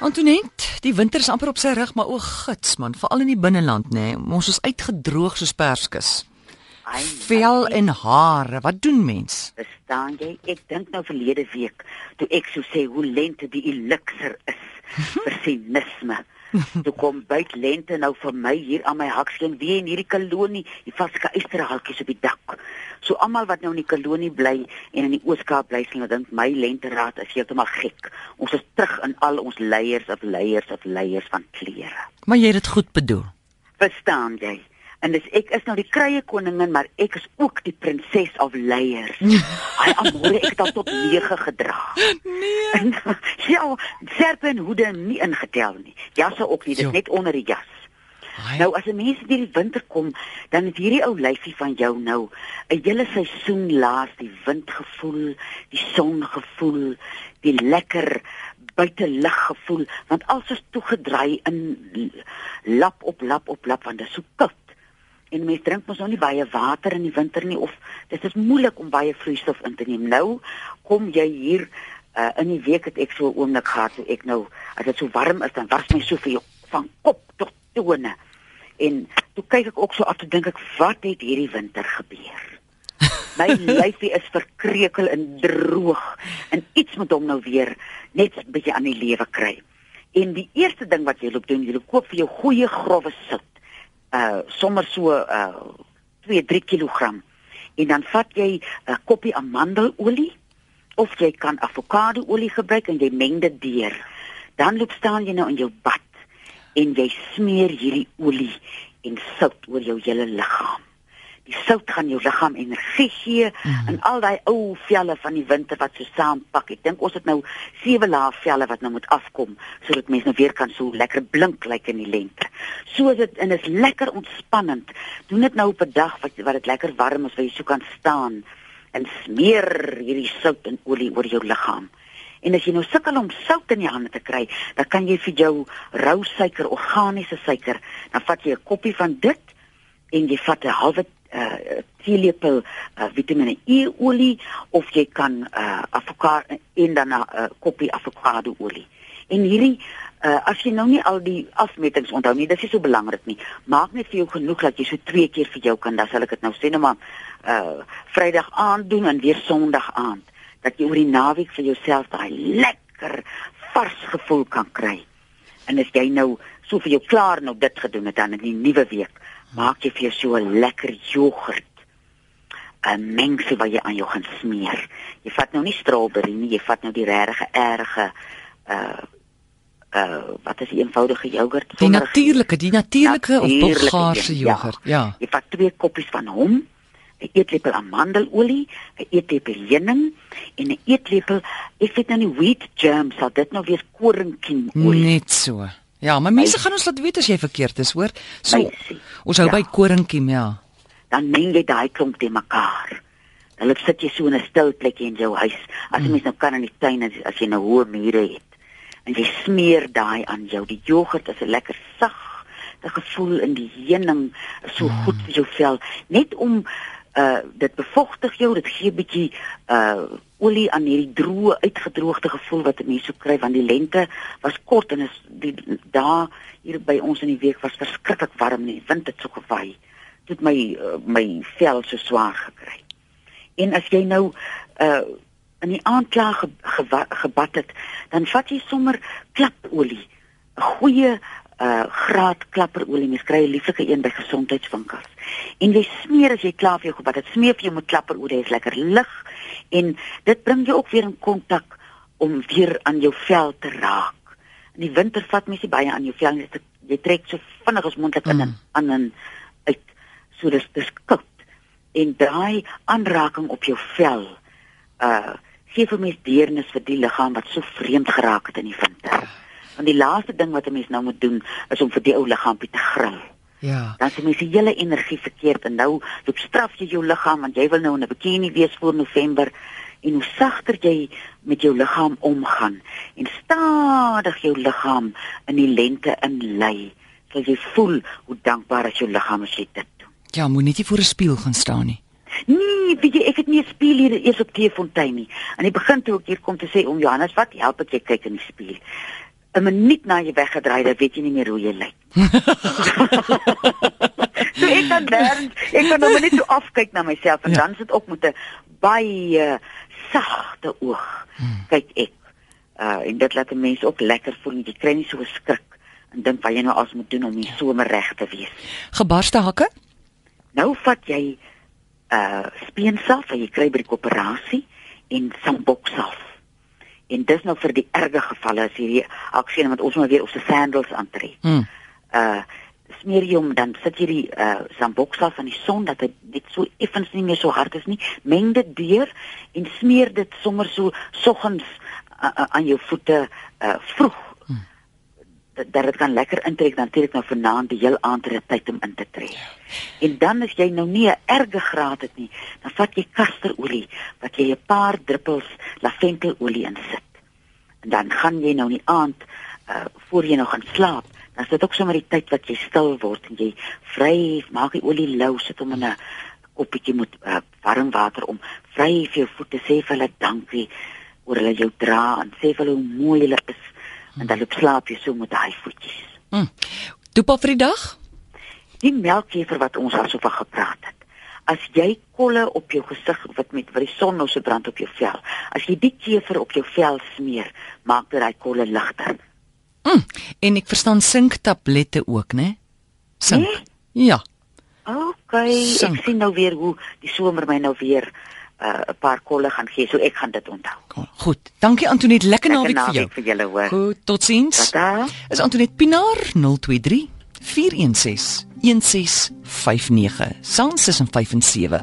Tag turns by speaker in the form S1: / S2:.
S1: Antoinette, die winter is amper op sy rug, maar o gits man, veral in die binneland nê. Nee, ons is uitgedroog soos perskes. Vel en hare, wat doen mens?
S2: Verstaan jy? Ek dink nou verlede week toe ek so sê hoe lente die elixir is vir sinisme. Toe kom byt lente nou vir my hier aan my hakskeen weer in hierdie kolonie, die vaske eysterhaltjies op die dak. So almal wat nou in die kolonie bly en in die Ooskaap bly, sien dink my lenteraad is heeltemal gek. Ons is terug in al ons leiers of leiers of leiers van klere.
S1: Maar jy het dit goed bedoel.
S2: Verstaan jy? En dis ek is nou die krye koningin, maar ek is ook die prinses of leiers. Ai, amore, ek het al tot 9 gedra.
S1: Nee.
S2: En, ja, serpe en hoede nie ingetel nie. Jasse ook nie, dit
S1: Jo.
S2: net onder die jas.
S1: Ai,
S2: Nou as 'n mens deur die winter kom, dan het hierdie ou lyfie van jou nou 'n hele seisoen laas die wind gevoel, die son gevoel, die lekker buitelug gevoel, want alles is toegedraai in lap op lap op lap want dit is so koud. En mense drink mos nou nie baie water in die winter nie of dit is moeilik om baie vloeistof in te neem. Nou kom jy hier uh, in die week het ek so 'n oomblik gehad toe ek nou as dit so warm is dan was my so vir jou van kop tot tone. En toe kyk ek ook so af te dink ek wat het hierdie winter gebeur? My lyfie is verkrekel en droog en iets moet hom nou weer net 'n bietjie aan die lewe kry. En die eerste ding wat jy loop doen, jy loop koop vir jou goeie grouwe sout. Uh sommer so uh 2-3 kg. En dan vat jy 'n koppie amandelolie of jy kan avokadoolie gebruik en jy meng dit deur. Dan loop staan jy nou in jou bad en jy smeer hierdie olie en sout oor jou hele liggaam. Die sout gaan jou liggaam energie gee mm -hmm. en al daai ou velle van die winter wat so saampak. Ek dink ons het nou sewe lae velle wat nou moet afkom sodat mense nou weer kan so lekker blink lyk in die lente. So is dit en is lekker ontspannend. Doen dit nou op 'n dag wat wat dit lekker warm is waar jy so kan staan en smeer hierdie sout en olie oor jou liggaam. En as jy nou sukkel om sout in die hande te kry, dan kan jy vir jou rou suiker, organiese suiker, dan vat jy 'n koppie van dit en jy vat 'n halwe uh, teelepel uh, Vitamiene E olie of jy kan uh, avokado en dan 'n uh, koppie avokado olie. En hierdie uh, as jy nou nie al die afmetings onthou nie, dis nie so belangrik nie. Maak net vir jou genoeg dat jy so twee keer vir jou kan, dan sal ek dit nou sê net maar uh Vrydag aand doen en weer Sondag aand dat jy oor die naweek vir jouself daai lekker vars gevoel kan kry. En as jy nou so vir jou klaar nou dit gedoen het dan in die nuwe week, maak jy vir jou so 'n lekker jogurt 'n mengsel wat jy aan jou gaan smeer. Jy vat nou nie strawberry nie, jy vat nou die regte erge uh uh wat is die eenvoudige jogurt?
S1: die natuurlike, die natuurlike of
S2: Natuurlike
S1: Bulgaarse
S2: een,
S1: jogurt. Ja.
S2: Jy vat twee koppies van hom, 'n eetlepel amandelolie, 'n eetlepel heuning en 'n eetlepel, ek weet nou nie wheat germ sal dit nou weer koringkiemolie.
S1: Net so. Ja, maar mense gaan ons laat weet as jy verkeerd is, hoor. So
S2: Meisie,
S1: ons hou
S2: ja.
S1: by koringkiem, ja.
S2: Dan meng jy daai klomp te mekaar. Dan loop sit jy so in 'n stil plekjie in jou huis. As jy mens nou kan in die tuin as, as jy nou hoë mure het. En jy smeer daai aan jou. Die jogurt is 'n lekker sag die gevoel in die heuning is so goed vir jou vel net om uh dit bevochtig jou dit gee 'n bietjie uh olie aan hierdie droë uitgedroogde gevoel wat 'n mens so kry want die lente was kort en is die daar hier by ons in die week was verskriklik warm en die wind het so gewaai. Het my uh, my vel so swaar gekry. En as jy nou uh in die aand klaar ge, ge, gebad het dan vat jy sommer klapolie 'n goeie uh graad klapperolie mens kry 'n lieflike een by gesondheidswinkels. En jy smeer as jy klaar vir jou gebad het smeer vir jou met klapperolie is lekker lig en dit bring jou ook weer in kontak om weer aan jou vel te raak. In die winter vat mens nie baie aan jou vel nie Dit- jy trek so vinnig as moontlik in
S1: Mm.
S2: aan en uit. So dis dis koud. En daai aanraking op jou vel uh gee vir mens deernis vir die liggaam wat so vreemd geraak het in die winter. Want die laaste ding wat 'n mens nou moet doen is om vir die ou liggaampie te grill.
S1: Ja.
S2: Dan se mens die hele energie verkeerd en nou loop straf jy jou liggaam want jy wil nou in 'n bikini wees voor November en hoe sagter jy met jou liggaam omgaan en stadig jou liggaam in die lente inlei, sal jy voel hoe dankbaar is jou liggaam as jy dit doen.
S1: Ja, moenie net voor 'n spieël gaan staan nie.
S2: Nee, weet jy, ek het nie 'n spieël hier eers op Teefontein nie. Aan die begin toe ek hier kom te sê om Johannes, wat help ek jy kyk in die spieël? 'n minuut na jy weggedraai het, weet jy nie meer hoe jy lyk. so ek kan dan ek kan nou net so afkyk na myself en
S1: Ja.
S2: dan sit ook met 'n baie sagte oog
S1: Hmm.
S2: kyk ek. Uh en dit laat 'n mens ook lekker voel. Jy kry nie so 'n skrik en dink wat jy nou as moet doen om die somer reg te wees.
S1: Gebarste hakke?
S2: Nou vat jy uh speensalf wat jy kry by die koöperasie en samboksalf. En dis nou vir die erge gevalle as ek sien met ons maar weer op se sandals aantree.
S1: Hm.
S2: Uh smeer jy hom dan sit jy die uh samboksalf aan die son dat dit net so effens nie meer so hard is nie. Meng dit deur en smeer dit sommer so soggens uh, uh, aan jou voete uh vroeg. Dat dit kan lekker intrek trek nou vanaand die heel aand ter tyd om in te trek. En dan as jy nou nie 'n erge graad het nie, dan vat jy kasterolie wat jy 'n paar druppels laventelolie insit. En dan gaan jy nou in die aand uh voor jy nou gaan slaap, dan is dit ook sommer die tyd wat jy stil word en jy vry maak die olie lou sit hom in 'n koppietjie met uh, warm water om vry vir jou voete sê vir hulle dankie oor hulle jou dra en sê vir hulle hoe mooi hulle is en dan loop slaap jy so met daai voetjies.
S1: Hm. Dopa vir die dag?
S2: Die melkjever wat ons al so van gepraat het. As jy kolle op jou gesig wat met wat die son nou so brand op jou vel. As jy die kever op jou vel smeer, maak dit daai kolle ligter.
S1: Hm. En ek verstaan sinktablette ook, né? Sink.
S2: Nee?
S1: Ja.
S2: OK,
S1: Sink.
S2: ek sien nou weer hoe die somer my nou weer uh, 'n paar kolle gaan gee, so ek gaan dit onthou.
S1: Goed. Dankie Antoinette, lekker
S2: Lekker
S1: naweek vir jou.
S2: naweek vir julle hoor.
S1: Goed, totsiens.
S2: Tata.
S1: Is Antoinette Pinaar 023 416 1659. Sans is in 5 en 7.